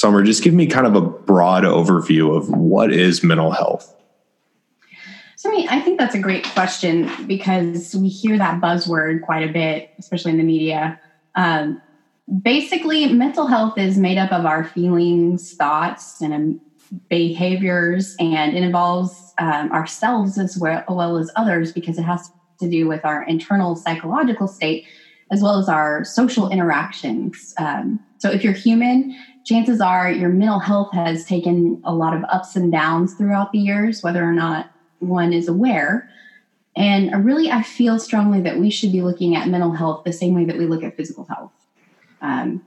Summer, just give me kind of a broad overview of what is mental health. So, I mean, I think that's a great question because we hear that buzzword quite a bit, especially in the media. Um, basically, mental health is made up of our feelings, thoughts, and um, behaviors, and it involves um, ourselves as well, well as others because it has to do with our internal psychological state as well as our social interactions. Um, so, if you're human, chances are your mental health has taken a lot of ups and downs throughout the years, whether or not one is aware. And really, I feel strongly that we should be looking at mental health the same way that we look at physical health. Um,